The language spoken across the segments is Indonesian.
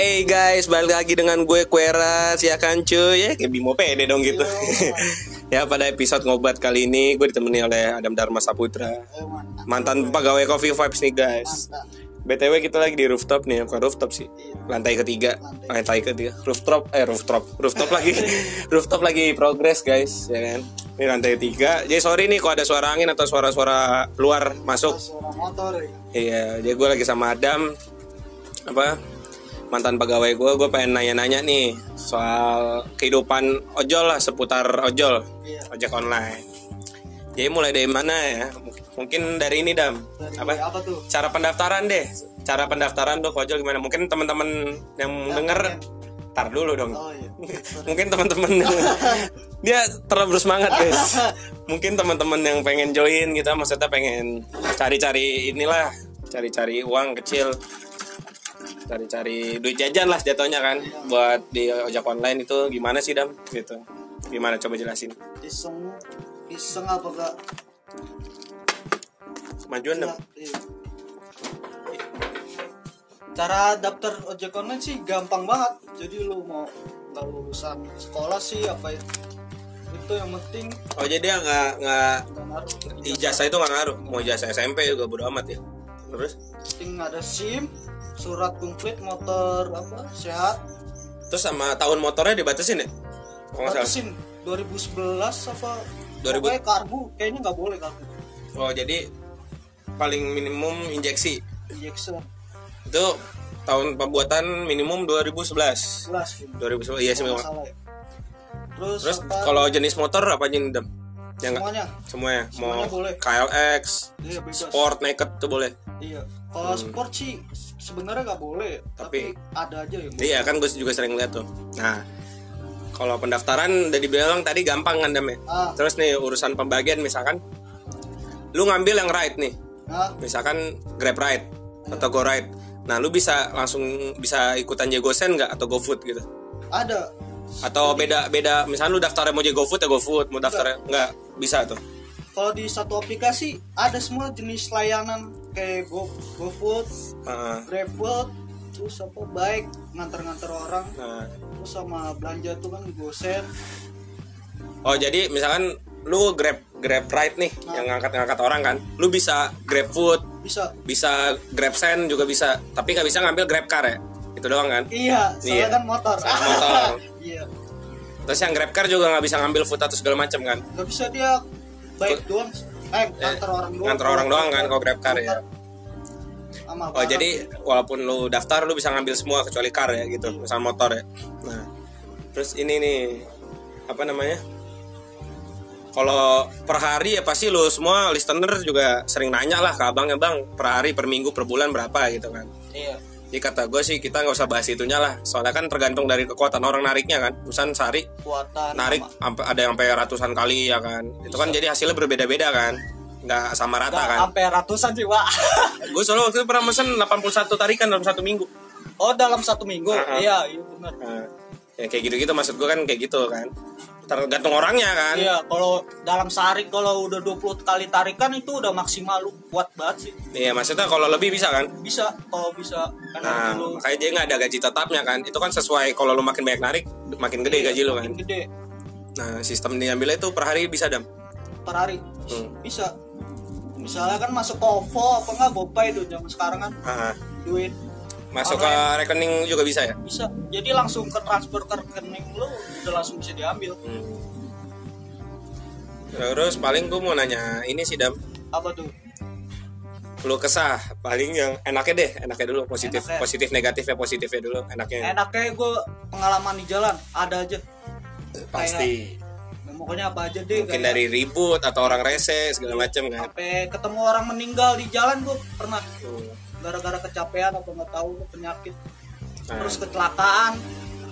Hey guys, balik lagi dengan gue Kueras ya kan cuy? Ya kayak Bimo pede dong gitu. Ya pada episode ngobat kali ini Gue ditemani oleh Adam Dharma Saputra. Mantan pegawai Coffee Vibes nih guys. BTW kita lagi di rooftop nih. Bukan rooftop sih. Lantai ketiga. Lantai ketiga Rooftop Eh rooftop. Rooftop lagi. Rooftop lagi progress guys Ya kan? Ini lantai tiga Jadi sorry nih kalau ada suara angin atau suara-suara luar masuk? Suara motor ya. Iya, jadi gue lagi sama Adam. Apa mantan pegawai gue, gue pengen nanya-nanya nih soal kehidupan ojol lah seputar ojol, Iya. ojek online. Jadi mulai dari mana ya? Mungkin dari ini dam, Dari apa? apa tuh? Cara pendaftaran deh, cara pendaftaran tuh ojol gimana? Mungkin teman-teman yang denger, tar dulu dong. Oh iya. Mungkin teman-teman dia terlalu bersemangat guys. Mungkin teman-teman yang pengen join kita maksudnya pengen cari-cari inilah, cari-cari uang kecil, cari-cari duit jajan lah jatuhnya kan buat di ojek online itu gimana sih dam gitu. Gimana coba jelasin. Iseng iseng apa gak? Majuan dam. Iya. Cara daftar ojek online sih gampang banget. Jadi lu mau nggak lulusan sekolah sih apa ya? Itu yang penting Oh jadi dia nggak nggak ijazah itu nggak ngaruh. Mau ijazah SMP juga bodo amat ya. Terus Penting ada SIM, surat komplit motor apa sehat. terus sama tahun motornya dibatasin ya? Kalau. Batasin 2011 apa? 2000. Pokoknya karbu, kayaknya nggak boleh karbu. Oh jadi paling minimum injeksi Injection itu tahun pembuatan minimum 2011 jelas gitu. 2011 iya salah ya. Terus, terus kalau jenis motor apa aja nih Dam? ya enggak semuanya semuanya mau Semuanya boleh. KLX iya sport naked tuh boleh Iya. Kalau sport sih sebenarnya nggak boleh, Tapi- tapi, ada aja yang boleh. iya kan gue juga sering lihat tuh. Nah kalau pendaftaran udah dibilang tadi gampang kan Dam ya? Ah, terus nih urusan pembagian misalkan lu ngambil yang ride nih. Nah, misalkan grab ride atau go ride. Nah lu bisa langsung bisa ikutan jagosen nggak atau GoFood gitu? Ada. atau beda beda misalnya lu daftarnya mau jadi GoFood ya GoFood mau daftarnya nggak? Bisa tuh. Kalau di satu aplikasi ada semua jenis layanan kayak Go GoFood, Heeh. GrabFood, terus apa baik nganter-nganter orang, Nah. terus sama belanja tuh kan GoSend. oh jadi misalkan lu grab grab ride nih yang ngangkat ngangkat orang kan lu bisa grab food Bisa. bisa grab send juga bisa tapi nggak bisa ngambil grab car ya itu doang kan Iya, soalnya Iya. kan motor. Soalnya motor. iya. terus yang grab car juga nggak bisa ngambil food atau segala macam kan Gak bisa dia baik doang. Eh, nganter orang doang. nganter orang doang kan kalau grab car ya. Oh jadi walaupun lu daftar lu bisa ngambil semua kecuali car ya gitu. Misal motor ya. Nah terus ini nih apa namanya? Kalau per hari ya pasti lu semua listener juga sering nanya lah ke abangnya bang per hari per minggu per bulan berapa? gitu kan. Iya. Jadi kata gue sih kita nggak usah bahas itunya lah soalnya kan tergantung dari kekuatan orang nariknya kan misalnya sehari Kuatan. narik sampai ada yang sampai ratusan kali ya kan itu kan jadi hasilnya berbeda-beda kan nggak sama rata Nggak kan sampai ratusan sih, Pak. gue soalnya waktu itu pernah mesen 81 tarikan dalam satu minggu Oh, dalam satu minggu. Uh-uh. Iya, iya benar. Nah, ya kayak gitu-gitu maksud gue kan kayak gitu kan tergantung orangnya kan? Iya, kalau dalam sehari kalau udah 20 kali tarikan itu udah maksimal lu kuat banget sih. iya maksudnya kalau lebih bisa kan? Bisa kalau bisa. Kan nah lu makanya dia nggak ada gaji tetapnya kan? Itu kan sesuai kalau lu makin banyak narik makin gede gaji lu kan? makin gede. Nah sistem diambilnya itu per hari bisa dam? Per hari. Hmm. Bisa. Misalnya kan masuk OVO apa enggak GoPay tuh zaman sekarang kan. Ah, duit masuk ke rekening juga bisa ya bisa. Jadi langsung ke transfer ke rekening lu udah langsung bisa diambil. Hmm. terus paling gue mau nanya ini sih dam Apa tuh? lu kesah paling yang enaknya deh enaknya dulu positif Enaknya. positif negatifnya positifnya dulu enaknya Enaknya gue pengalaman di jalan ada aja. pasti Ya, pokoknya apa aja deh mungkin kayak- dari ribut atau orang rese segala macam kan sampai ketemu orang meninggal di jalan gue pernah Hmm. Gara-gara kecapean atau nggak tahu penyakit Nah. terus kecelakaan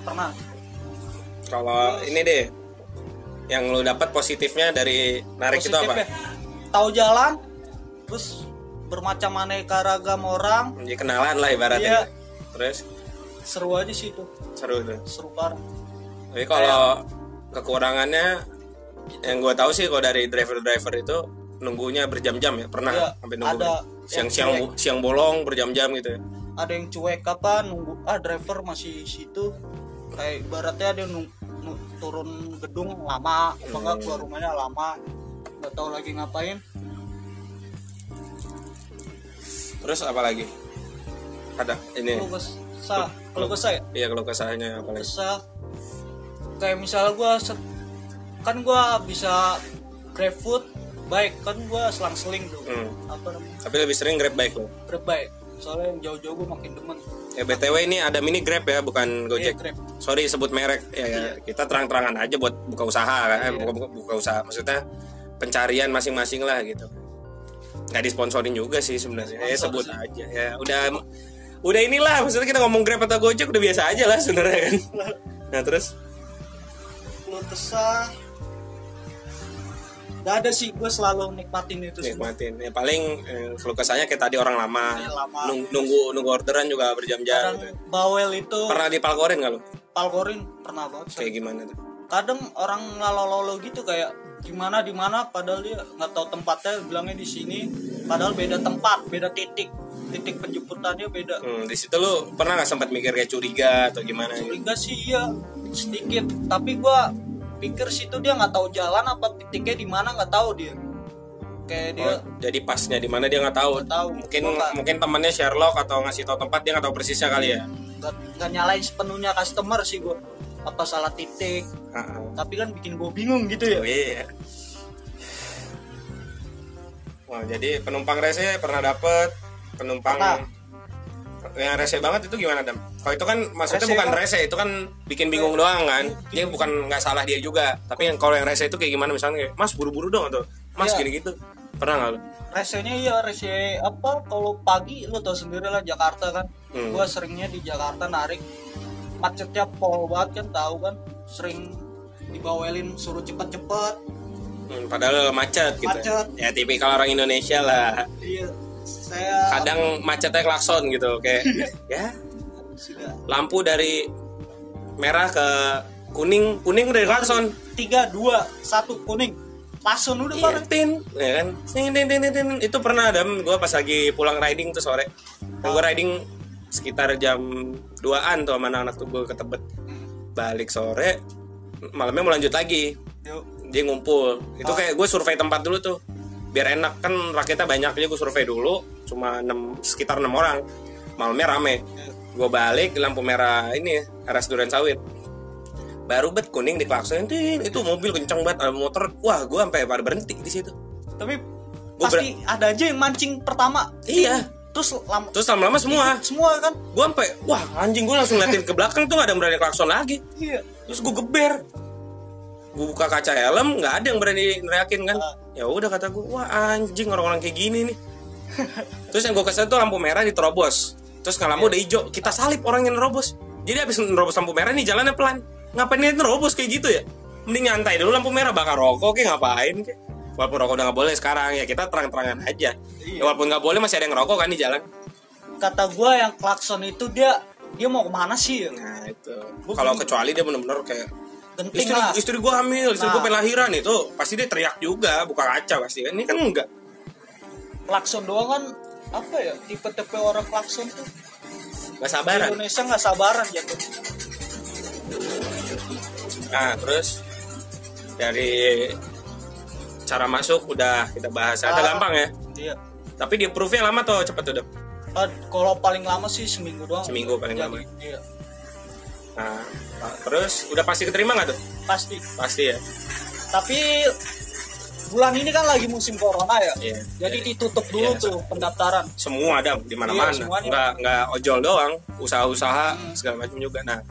pernah Kalau ini deh, yang lu dapat positifnya dari narik itu apa? Positifnya, tahu jalan terus bermacam aneka ragam orang Jadi kenalan lah ibaratnya. Iya. Terus seru aja sih itu seru tuh. seru parah Tapi kalau kekurangannya yang gue tahu sih kalau dari driver-driver itu nunggunya berjam-jam ya pernah Iya, sampai nunggu ada siang yang siang bolong berjam-jam gitu ya. Ada yang cuek apa nunggu ah driver masih situ. Kayak ibaratnya dia nung, nu- turun gedung lama apa enggak keluar rumahnya lama. Nggak tahu lagi ngapain. Terus apa lagi? Ada ini. Kalau kesah kalau kesah ya? iya kalau kesahnya apa lagi? Kesah. Kayak misalnya gua se- kan gua bisa grab food baik kan gua selang-seling tuh. Hmm. apa namanya? Tapi lebih sering grab bike lo grab baik soalnya yang jauh-jauh gua makin demen. Ya btw ini ada mini grab ya bukan Iya, gojek. grab. Sorry sebut merek. Ya, ya. kita terang-terangan aja buat buka usaha kan. Eh, Iya. buka, buka, buka usaha. Maksudnya pencarian masing-masing lah gitu. Nggak disponsorin juga sih sebenarnya. Ya sebut sih. aja. Ya udah udah inilah. Maksudnya kita ngomong grab atau gojek udah biasa aja lah sebenarnya kan. Nah terus? Lu kesah Gak ada sih gue selalu nikmatin itu semua. Nikmatin. Ya paling eh, kalau kesannya kayak tadi orang lama, Iya, lama. Nung- nunggu nunggu orderan juga berjam-jam gitu. bawel itu pernah dipalkorin nggak lo palkorin pernah banget kayak gimana tuh? Kadang orang ngalolo gitu kayak gimana di mana? Padahal dia nggak tahu tempatnya bilangnya di sini. Padahal beda tempat beda titik. Titik penjemputannya beda. Hmm, di situ lo pernah nggak sempat mikir kayak curiga atau gimana gitu? curiga sih iya. Sedikit. Tapi gua pikir situ dia nggak tahu jalan apa titiknya di mana nggak tahu dia. Kayak dia Oh, jadi pasnya di mana dia nggak tahu. Nggak tahu. Mungkin nggak- mungkin temannya Sherlock atau ngasih tahu tempat dia nggak tahu persisnya kali ya. Nggak nggak nyalain sepenuhnya customer sih gua. Apa salah titik. Heeh. tapi kan bikin gue bingung gitu ya. Oh, iya. Wah, jadi penumpang rese pernah dapet. Penumpang Pernah. Yang rese banget itu gimana dam? Kalau itu kan maksudnya Rese bukan kan? rese itu kan bikin bingung doang kan? Dia bukan nggak salah dia juga. Tapi yang kalau yang rese itu kayak gimana misalnya kayak Mas buru-buru dong atau Mas Iya. gini gitu pernah nggak lu? resenya iya rese apa kalau pagi lu tau sendiri lah Jakarta kan Hmm. gua seringnya di Jakarta narik macetnya pol banget kan tahu kan sering dibawelin suruh cepet-cepet Hmm, padahal macet gitu. Macet. Ya tipikal orang Indonesia lah. iya saya Kadang macetnya klakson gitu kayak ya lampu dari merah ke kuning kuning dari klakson tiga dua satu kuning langsung udah Iya, tin, ya kan? Tin, tin, tin, tin, tin. Itu pernah ada gue pas lagi pulang riding tuh sore. Kan gue riding sekitar jam 2an tuh sama anak-anak tuh gue ke Tebet. Balik sore, malamnya mau lanjut lagi. Yuk. Dia ngumpul. Itu kayak gue survei tempat dulu tuh. Biar enak kan rakyatnya banyak jadi gue survei dulu. Cuma 6, sekitar 6 orang. Malamnya rame. Gue balik di lampu merah ini RS Duren Sawit. Baru bet kuning di klakson itu mobil kenceng banget ada motor wah gue sampai pada berhenti di situ tapi Gua pasti ada aja yang mancing pertama Iya. terus lama Terus lama-lama semua. semua kan Gue sampai wah anjing gue langsung ngeliatin ke belakang tuh gak ada yang berani klakson lagi. iya Terus gue geber. Gue buka kaca helm nggak ada yang berani neriakin kan. Ya udah kata gue wah anjing orang-orang kayak gini nih. Terus yang gue kesel tuh lampu merah diterobos. Terus nggak lama udah hijau. Kita salip orang yang nerobos. Jadi abis nerobos lampu merah nih jalannya pelan. Ngapain dia nerobos kayak gitu ya? Mending nyantai dulu lampu merah bakar rokok kayak ngapain kayak. Walaupun rokok udah nggak boleh sekarang ya kita terang-terangan aja. Iya. Ya, walaupun nggak boleh masih ada yang ngerokok kan di jalan. kata gua yang klakson itu dia dia mau ke mana sih ya? Nah itu. Kalau kecuali dia bener-bener kayak genting istri lah istri gue hamil, istri gue Nah. pengen lahiran itu pasti dia teriak juga, buka kaca pasti kan. Ini kan enggak. klakson doang kan apa ya tipe-tipe orang klakson tuh Gak di sabaran. Indonesia nggak sabaran gitu Nah terus dari cara masuk udah kita bahas. Ada Ah. gampang ya. iya Tapi di approve-nya lama tuh cepet tuh. Dok? Ah, kalau paling lama sih seminggu doang Seminggu paling Jadi, lama. iya Nah terus udah pasti keterima nggak tuh? pasti Pasti ya. tapi bulan ini kan lagi musim corona ya Iya. jadi ditutup dulu Iya. tuh pendaftaran Semua ada di mana-mana. Iya, semuanya. nggak nggak ojol doang, usaha-usaha segala macam juga. Nah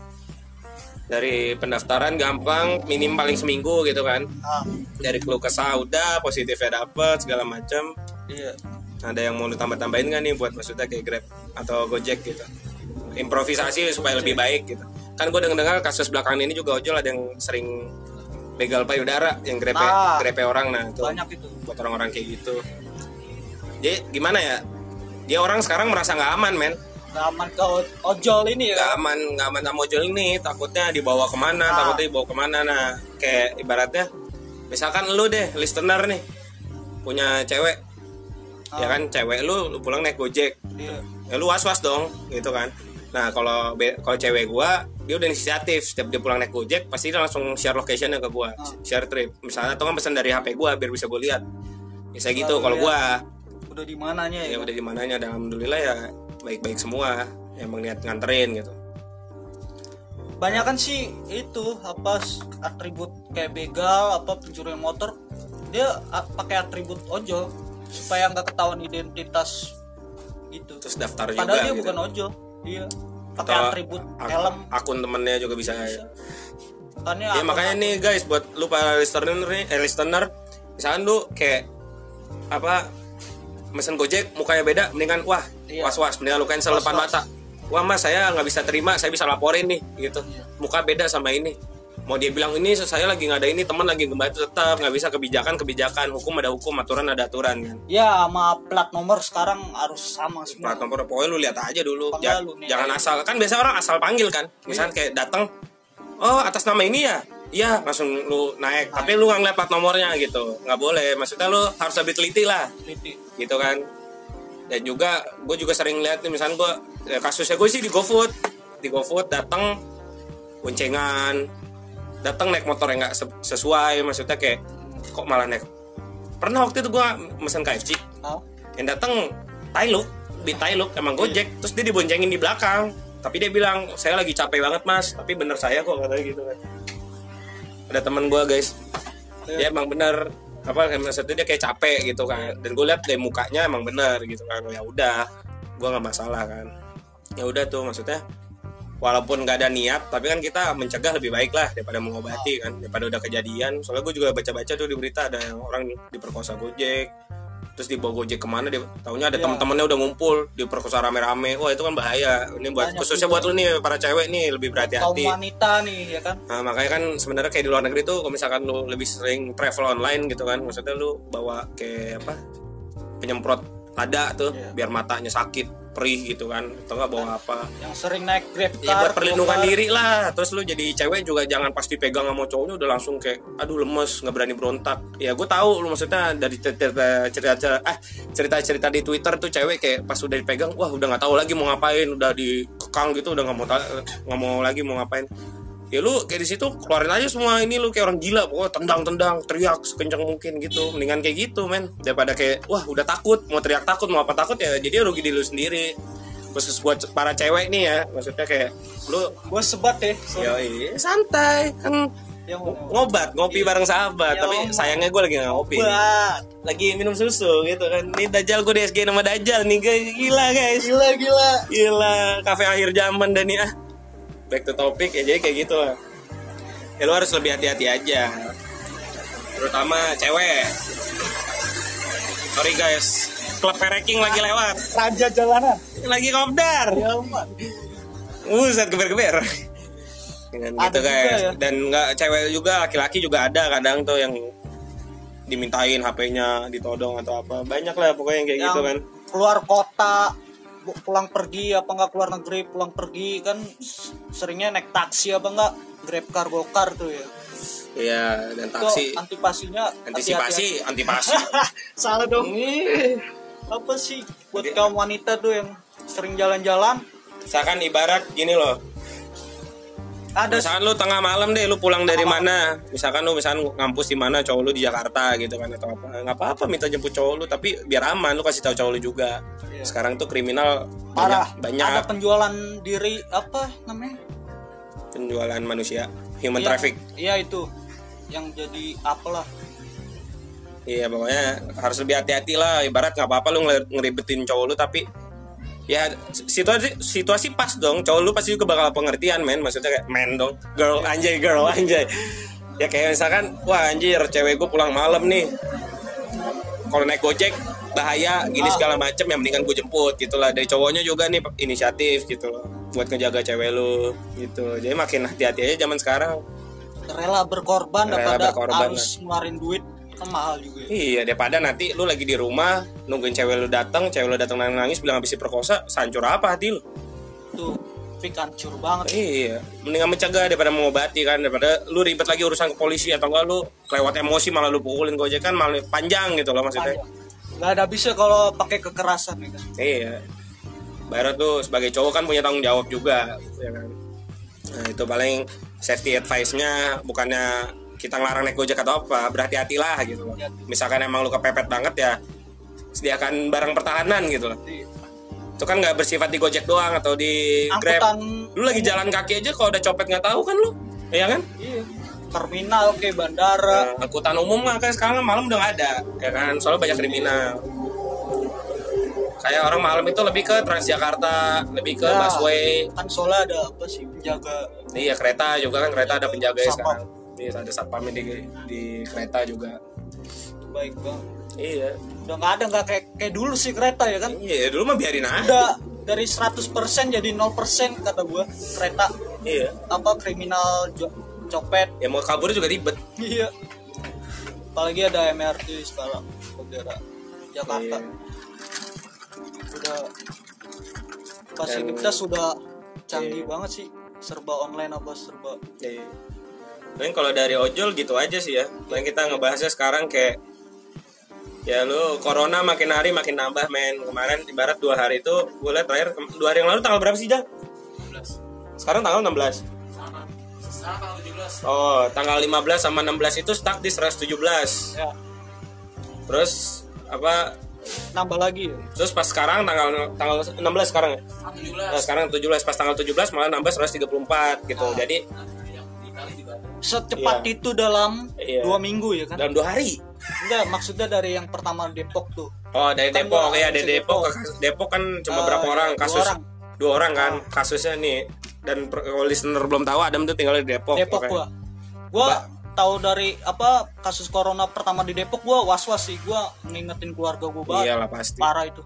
dari pendaftaran gampang, minim paling seminggu gitu kan. ah dari keluh kesah udah positifnya dapet segala macam iya ada yang mau ditambah-tambahin nggak nih buat maksudnya kayak Grab atau Gojek gitu improvisasi supaya lebih baik gitu kan gue dengar kasus belakangan ini juga ojol ada yang sering begal payudara yang grepe Nah. grepe orang. Nah itu banyak itu. buat orang-orang kayak gitu. Jadi gimana ya? Dia orang sekarang merasa nggak aman men. Nggak aman ke ojol ini nggak ya aman nggak aman sama ojol ini. Takutnya dibawa ke mana Ah. takutnya dibawa ke mana. Nah kayak ibaratnya misalkan lu deh listener nih punya cewek. Ya Ah. kan cewek lu, lu pulang naik gojek. Iya. ya lu was was dong gitu kan. Nah kalau kalau cewek gua dia udah inisiatif setiap dia pulang naik gojek pasti dia langsung share locationnya ke gua share trip. Misalnya atau kan pesan dari hp gua biar bisa gua lihat. Bisa gitu Lalu kalau gua udah di mananya ya? Ya udah di mananya dan alhamdulillah ya baik-baik semua. Emang niat nganterin gitu. Banyak kan sih itu apa atribut kayak begal apa pencurian motor. Dia pakai atribut ojol supaya nggak ketahuan identitas gitu. Terus daftar juga padahal dia gitu. bukan ojol iya pakai Atau atribut ak- helm akun temennya juga bisa ya. makanya Ya akun- makanya nih guys buat lu para listener nih, eh, listener, misalkan lu kayak apa mesen Gojek mukanya beda, mendingan wah Iya. was-was, mendingan lu cancel depan mata. Wah mas saya nggak bisa terima, saya bisa laporin nih gitu. Iya. Muka beda sama ini. Mau dia bilang ini saya lagi nggak ada ini teman lagi ngebantu tetap nggak bisa kebijakan kebijakan hukum ada hukum aturan ada aturan kan. ya sama plat nomor sekarang harus sama semua Plat nomor pokoknya lu lihat aja dulu. Ja- lu nih? jangan asal kan biasa orang asal panggil kan. Misalnya Iya. kayak datang oh atas nama ini ya. Iya langsung lu naik. Tapi lu nggak ngeliat plat nomornya gitu. Nggak boleh. Maksudnya lu harus lebih teliti lah Teliti. gitu kan. Dan juga gue juga sering lihat nih misalnya gue ya kasusnya gue sih di GoFood. Di GoFood datang boncengan. Datang naik motor yang nggak se- sesuai. Maksudnya kayak kok malah naik. Pernah waktu itu gue mesen KFC Hah? yang datang Tailuk di Tailuk emang Gojek terus dia diboncengin di belakang. Tapi dia bilang saya lagi capek banget mas tapi bener saya kok katanya gitu kan. Ada teman gua guys. Dia emang bener apa maksudnya dia kayak capek gitu kan. Dan gue lihat dari mukanya emang bener gitu kan. Ya udah gua nggak masalah kan. Ya udah tuh maksudnya walaupun nggak ada niat tapi kan kita mencegah lebih baik lah daripada mengobati kan daripada udah kejadian. Soalnya gue juga baca-baca tuh di berita ada yang orang diperkosa gojek terus dibawa gojek ke mana dia tahunya ada Iya. teman-temannya udah ngumpul diperkosa rame-rame. Wah itu kan bahaya. Ini buat Banyak khususnya juga. buat lu nih para cewek nih lebih kaum berhati-hati. wanita nih ya kan? Nah, makanya kan sebenarnya kayak di luar negeri tuh kalau misalkan lu lebih sering travel online gitu kan maksudnya lu bawa kayak apa penyemprot lada tuh Iya. biar matanya sakit perih gitu kan. Atau enggak bawa apa. Yang sering naik grab ya buat perlindungan diri lah. Terus lu jadi cewek juga jangan pasti pegang sama cowoknya udah langsung kayak aduh lemes nggak berani berontak. Ya gue tahu lu maksudnya dari cerita cerita ah cerita cerita di twitter tuh cewek kayak pas udah dipegang wah udah nggak tahu lagi mau ngapain udah dikekang gitu udah nggak mau nggak mau lagi mau ngapain ya lu kayak di situ keluarin aja semua ini lu kayak orang gila pokoknya tendang tendang teriak sekencang mungkin gitu. Mendingan kayak gitu men. Daripada kayak wah udah takut mau teriak takut mau apa takut ya jadi rugi di lu sendiri. Khusus buat para cewek nih ya maksudnya kayak lu gue sebat deh sorry. Yoi, santai kan yang ngobat ngopi bareng sahabat. Ya, tapi sayangnya gue lagi nggak ngopi Bat. lagi minum susu gitu kan. Ini Dajjal gue di SG nama Dajjal nih guys. Gila guys. Gila gila. Gila kafe akhir zaman dan nih ah back to topic ya jadi kayak gitu lah ya lu harus lebih hati-hati aja. Terutama cewek. Sorry guys. Klub pereking lagi lewat. Raja jalanan. Lagi kopdar. Ya ampun Buset geber-geber. Dengan Ada gitu guys. ya. dan nggak cewek juga laki-laki juga ada kadang tuh yang dimintain HP-nya ditodong atau apa. Banyak lah pokoknya yang kayak yang gitu kan. keluar kota pulang pergi apa enggak keluar negeri pulang pergi kan seringnya naik taksi apa enggak grab car gokar tuh ya. Iya dan itu taksi. antisipasinya antisipasi antipasi. Salah dong. Apa sih? Buat kaum wanita tuh yang sering jalan-jalan. Misalkan ibarat gini loh ada. Misalkan lu tengah malam deh lu pulang dari mana? Misalkan lu misalkan ngampus di mana cowok lu di Jakarta gitu kan atau apa. Nggak apa-apa minta jemput cowok lu tapi biar aman lu kasih tahu cowok lu juga. Iya. sekarang tuh kriminal parah. banyak. Banyak ada penjualan diri apa namanya? Penjualan manusia human Iya, traffic. Iya itu. Yang jadi apalah. Iya pokoknya harus lebih hati-hati lah. Ibarat nggak apa-apa lu ngeri- ngeribetin cowok lu tapi ya situasi situasi pas dong. Cowok lu pasti juga bakal pengertian men. Maksudnya kayak men dong girl anjay girl anjay. Ya kayak misalkan wah anjir cewek gue pulang malam nih. Kalau naik gojek bahaya gini segala macem yang mendingan gue jemput gitu lah dari cowoknya juga nih inisiatif gitu. Loh buat ngejaga cewek lu gitu. Jadi makin hati-hati aja zaman sekarang. Rela berkorban Rela daripada berkorban, harus ngeluarin duit kan mahal juga ya. Iya, daripada nanti lu lagi di rumah nungguin cewek lu datang, cewek lu datang nangis, nangis bilang habis diperkosa, sancur apa hati lu? tuh fik hancur banget Iya, mendingan mencegah daripada mengobati kan daripada lu ribet lagi urusan ke polisi atau enggak lu lewat emosi malah lu pukulin gojek kan malah panjang gitu loh maksudnya. Panjang. nggak ada bisa kalau pakai kekerasan ya kan Iya. Barat tuh sebagai cowok kan punya tanggung jawab juga ya kan nah itu paling safety advice-nya bukannya kita ngelarang naik gojek atau apa berhati-hatilah gitu loh. Misalkan emang lu kepepet banget ya sediakan barang pertahanan gitu loh. Itu kan nggak bersifat di gojek doang atau di grab. Angkutan lu lagi jalan kaki aja kalau ada copet nggak tahu kan lu Iya kan? Iya. Terminal ke bandara. Nah, angkutan umum kan sekarang malam udah nggak ada ya kan? Soalnya banyak kriminal. Kayak orang malam itu lebih ke Transjakarta lebih ke Ya. busway. Kan soalnya ada apa sih penjaga? Iya kereta juga kan kereta ada penjaga ya sekarang iya ada satpamnya di di kereta juga. Itu baik banget. Iya. Udah nggak ada nggak kayak kayak dulu sih kereta ya kan? Iya dulu mah biarin aja. Udah dari 100% jadi 0% kata gua kereta. Iya. Apa kriminal jo- copet. Ya mau kabur juga ribet. Iya. Apalagi ada MRT sekarang daerah Jakarta. Iya. udah fasilitas sudah canggih banget sih serba online apa serba Iya. Paling kalau dari ojol gitu aja sih ya. Paling kita ngebahasnya sekarang kayak ya lu corona makin hari makin nambah men. Kemarin ibarat dua hari itu gue liat terakhir dua hari yang lalu tanggal berapa sih Jang? Sekarang tanggal 16. Oh, tanggal 15 sama 16 itu stuck di 117. ya Terus apa nambah lagi ya terus pas sekarang tanggal tanggal 16 sekarang ya? Nah, sekarang 17 pas tanggal 17 malah nambah 134 gitu. Jadi secepat Iya. itu dalam Iya. dua minggu ya kan? Dalam dua hari? Enggak maksudnya dari yang pertama Depok tuh. Oh dari Kan Depok. ya dari Depok. Depok. Depok kan cuma Eh, berapa orang? dua kasus orang. dua orang kan? Kasusnya nih dan kalau listener belum tahu Adam tuh tinggal di Depok Depok makanya. gua. Gua tahu dari apa kasus corona pertama di Depok gua was was sih. Gua ngingetin keluarga gua banget. Iyalah pasti. Parah itu.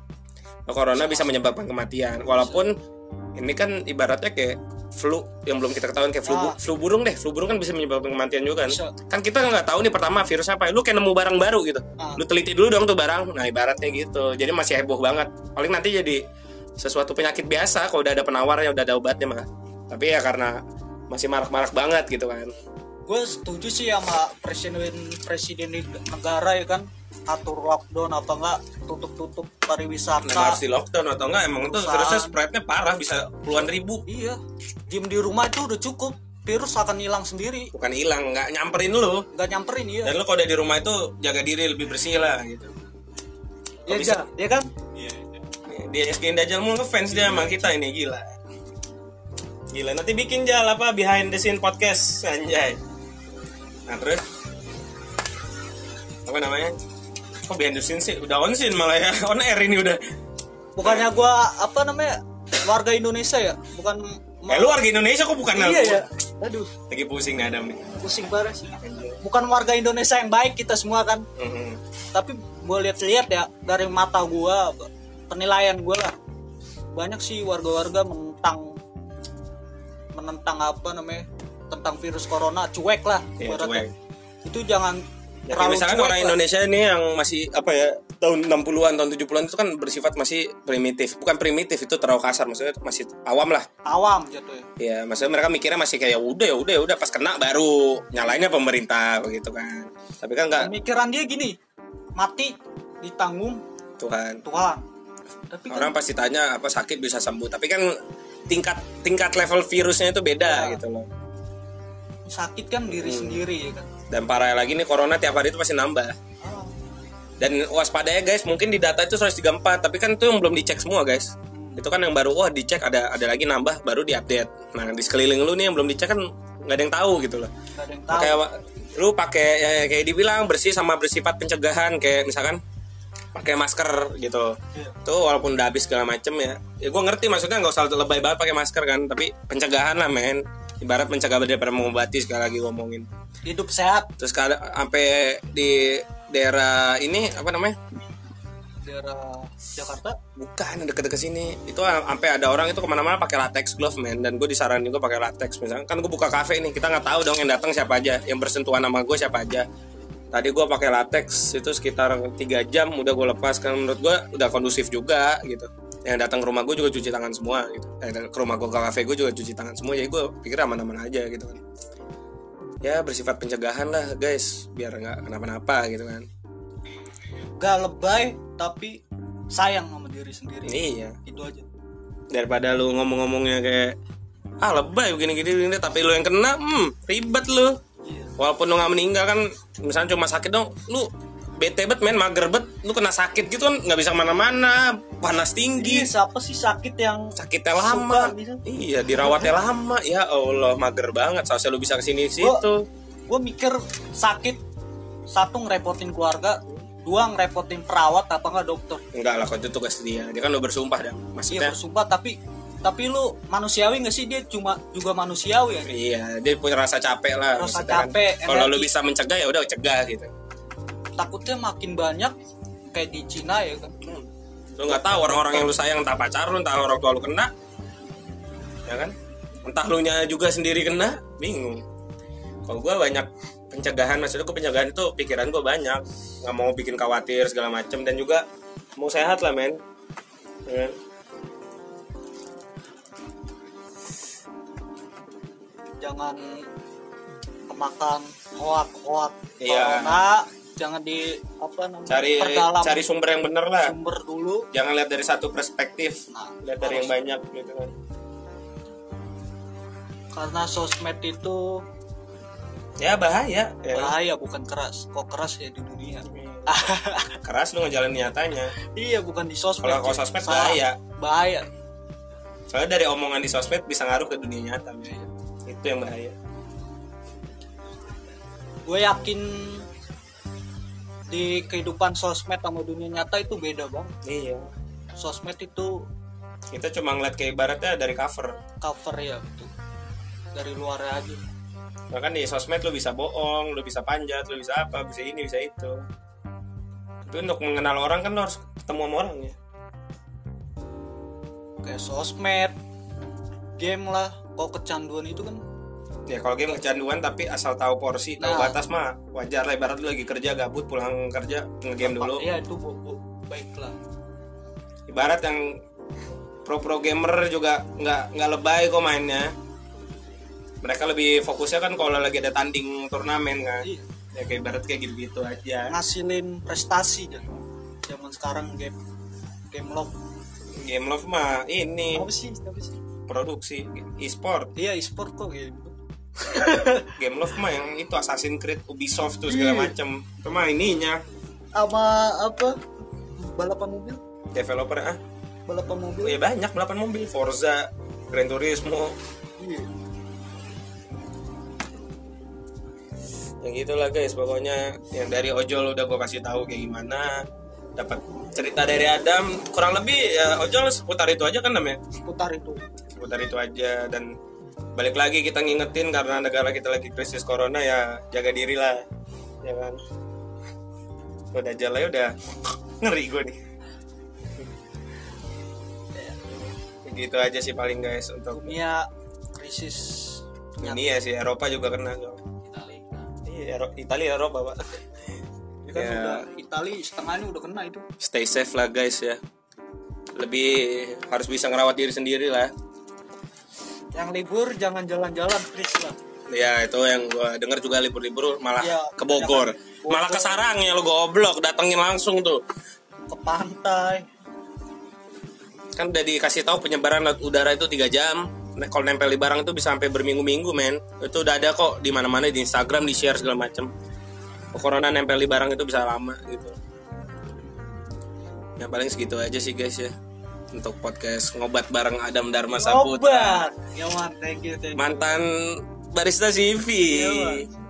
Corona bisa menyebabkan kematian. Walaupun ini kan ibaratnya kayak flu yang belum kita ketahui kayak flu, Ah. flu burung deh. Flu burung kan bisa menyebabkan kematian juga kan. Bisa. kan kita nggak tahu nih pertama virusnya apa lu kayak nemu barang baru gitu. Ah. lu teliti dulu dong tuh barang. Nah ibaratnya gitu. Jadi masih heboh banget. Paling nanti jadi sesuatu penyakit biasa kalau udah ada penawarnya udah ada obatnya mah. Tapi ya karena masih marak-marak banget gitu kan. Gue setuju sih sama presiden presiden negara ya kan atur lockdown apa enggak tutup tutup pariwisata. Nah, harus di lockdown atau enggak emang itu Perusahaan. virusnya spreadnya parah bisa puluhan ribu. Iya diem di rumah itu udah cukup virus akan hilang sendiri. Bukan hilang nggak nyamperin lu. Nggak nyamperin iya. Dan lu kalau udah di rumah itu jaga diri lebih bersih lah gitu. Ya, bisa? ja- ya kan? Dia SG Dajjal mulu ngefans dia sama kita ini gila. Gila nanti bikin jal apa behind the scene podcast anjay. Nah terus? Apa namanya kok behind the scene sih? Udah on scene malah ya. On air ini udah. Bukannya gua apa namanya warga Indonesia ya? Bukan eh lu warga Indonesia kok bukan? Iya ya aduh. Lagi pusing nih Adam nih. Pusing parah sih. Bukan warga Indonesia yang baik kita semua kan. Mhm. tapi gue lihat-lihat ya dari mata gua penilaian gua lah. Banyak sih warga-warga menentang menentang apa namanya tentang virus corona cuek lah ibaratnya. cuek. itu jangan Ya, kayak misalkan orang lah. Indonesia ini yang masih apa ya tahun 60-an tahun 70-an itu kan bersifat masih primitif. Bukan primitif itu terlalu kasar. Maksudnya masih awam lah. Awam. Jatuh ya. Ya maksudnya mereka mikirnya masih kayak ya udah ya udah ya udah pas kena baru nyalainnya pemerintah begitu kan. Tapi kan nggak. Pemikiran dia gini mati ditanggung Tuhan. Tuhan. Tapi kan orang pasti tanya apa sakit bisa sembuh? Tapi kan tingkat tingkat level virusnya itu beda Ya. gitu loh. Sakit kan diri Hmm. sendiri ya kan dan parah lagi nih corona tiap hari itu pasti nambah. Ah, dan waspada ya guys mungkin di data itu 134 tapi kan itu yang belum dicek semua guys. Itu kan yang baru wah dicek ada ada lagi nambah baru diupdate. Nah di sekeliling lu nih yang belum dicek kan nggak ada yang tahu gitu loh. Nggak ada yang tahu. Kayak lu pakai ya, kayak dibilang bersih sama bersifat pencegahan kayak misalkan pakai masker gitu. Iya. tuh walaupun udah habis segala macem ya. Ya gue ngerti maksudnya nggak usah lebay banget pakai masker kan tapi pencegahan lah men ibarat mencegah daripada mengobati sekali lagi ngomongin. Hidup sehat. Terus kalau sampai di daerah ini apa namanya? Daerah Jakarta? Bukan deket-deket sini. Itu sampai ada orang itu ke mana-mana pakai latex glove men. Dan gue disaranin juga pakai latex misalnya. Kan gue buka kafe nih kita nggak tahu dong yang datang siapa aja. Yang bersentuhan sama gue siapa aja. Tadi gue pakai latex itu sekitar tiga jam udah gue lepas. Kan menurut gue udah kondusif juga gitu yang datang ke rumah gue juga cuci tangan semua gitu. Eh, ke rumah gue ke kafe gue juga cuci tangan semua jadi gue pikir aman-aman aja gitu kan. Ya bersifat pencegahan lah guys biar nggak kenapa-napa gitu kan. Gak lebay tapi sayang sama diri sendiri. Iya. Itu aja. Daripada lu ngomong-ngomongnya kayak ah lebay begini gini gini tapi lu yang kena hmm ribet lu. Walaupun lu nggak meninggal kan misalnya cuma sakit dong lu bete bet men mager bet. Lu kena sakit gitu kan nggak bisa ke mana-mana panas Iya, tinggi siapa sih sakit yang sakitnya lama. gitu. iya dirawatnya lama. Ya Allah mager banget. Seharusnya lu bisa ke sini situ. gue mikir sakit. Satu ngerepotin keluarga. Dua ngerepotin perawat apa enggak dokter? Enggak lah kok itu tugas dia. Dia kan lu bersumpah dah iya maksudnya. bersumpah. Tapi tapi lu manusiawi nggak sih? Dia cuma juga manusiawi ya? Iya, dia punya rasa capek lah. Rasa kan. capek, Kalau lu bisa mencegah ya udah cegah gitu. Takutnya makin banyak kayak di Cina ya kan Lu nggak tahu orang-orang yang lu sayang entah pacar lu, entah orang tua lu kena, ya kan? Entah lu nya juga sendiri kena, bingung. Kalau gua banyak pencegahan, maksudnya gua pencegahan itu pikiran gua banyak, nggak mau bikin khawatir segala macem dan juga mau sehat lah men. Ya kan? jangan kemakan hoak hoak Iya. corona jangan di apa namanya Cari perdalam cari sumber yang bener lah. sumber dulu Jangan lihat dari satu perspektif, Nah, lihat dari yang banyak gitu kan. karena sosmed itu Ya bahaya. Ya. bahaya bukan keras kok keras ya di dunia Keras lu ngejalanin nyatanya. iya bukan di sosmed Kalau kalau sosmed Salah. bahaya. bahaya Soalnya dari omongan di sosmed bisa ngaruh ke dunia nyata. men. Itu yang bahaya. gue yakin di kehidupan sosmed sama dunia nyata itu beda bang Iya. sosmed itu Kita cuma ngeliat kayak ibaratnya dari cover. cover ya gitu dari luar aja Bahkan di sosmed lu bisa bohong, lu bisa panjat, lu bisa apa, bisa ini, bisa itu. Tapi untuk mengenal orang kan lu harus ketemu sama orangnya. kayak sosmed game lah kok kecanduan itu kan Ya kalau game kecanduan tapi asal tahu porsi, tahu Nah. batas mah wajar lah. Ibarat lu lagi kerja gabut pulang kerja ngegame dulu. Iya itu bu, bu, baiklah Ibarat yang pro-pro gamer juga nggak nggak lebay kok mainnya. Mereka lebih fokusnya kan kalau lagi ada tanding turnamen kan. Iya. Ya kayak ibarat kayak gitu-gitu aja. ngasilin prestasi dan zaman sekarang game game love Game Love mah ini apa sih apa sih produksi e-sport. iya e-sport kok gitu Game Love mah yang itu Assassin's Creed, Ubisoft tuh segala Iya. macem. Itu mah ininya sama apa balapan mobil developer ah. balapan mobil Ya banyak balapan mobil, Forza, Gran Turismo. Iya. Yang gitulah guys, pokoknya yang dari ojol udah gue kasih tahu kayak gimana. Dapat cerita dari Adam, kurang lebih ya ojol seputar itu aja kan namanya. seputar itu Seputar itu aja dan balik lagi kita ngingetin karena negara kita lagi krisis corona ya jaga diri lah ya kan? Udah jalan udah ngeri gue nih. Gitu aja sih paling guys untuk dunia krisis. Ini ya sih Eropa juga kena Itali. Iya Ero- Italia Eropa pak. Kan Ya. udah Itali setengahnya udah kena itu. Stay safe lah guys ya. Lebih harus bisa ngerawat diri sendiri lah yang libur jangan jalan-jalan please lah ya itu yang gua dengar juga libur-libur malah Iya, ke Bogor. Bogor. malah ke Sarang ya lo goblok. Datengin langsung tuh. Ke pantai. Kan udah dikasih tahu penyebaran laut udara itu tiga jam. Kalau nempel di barang itu bisa sampai berminggu-minggu men. Itu udah ada kok di mana-mana di Instagram di share segala macem. Corona nempel di barang itu bisa lama gitu. Ya paling segitu aja sih guys ya untuk podcast ngobat bareng Adam Dharma Saputra. Ya man thank you thank you. Mantan barista CV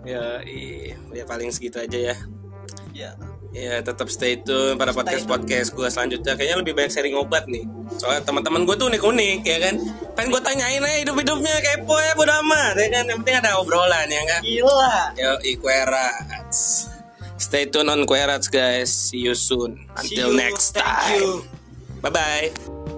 ya iya ya paling segitu aja ya. Ya Ya tetap stay tune pada podcast podcast gue selanjutnya. Kayaknya lebih banyak sharing obat nih. Soalnya teman-teman gue tuh unik unik ya kan? Pengen gue tanyain aja hidup hidupnya kepo ya bodo amat ya kan? Yang penting ada obrolan ya kan? Gila. Yo Querats. Stay tune on Querats guys. See you soon. Until you, next time 拜拜。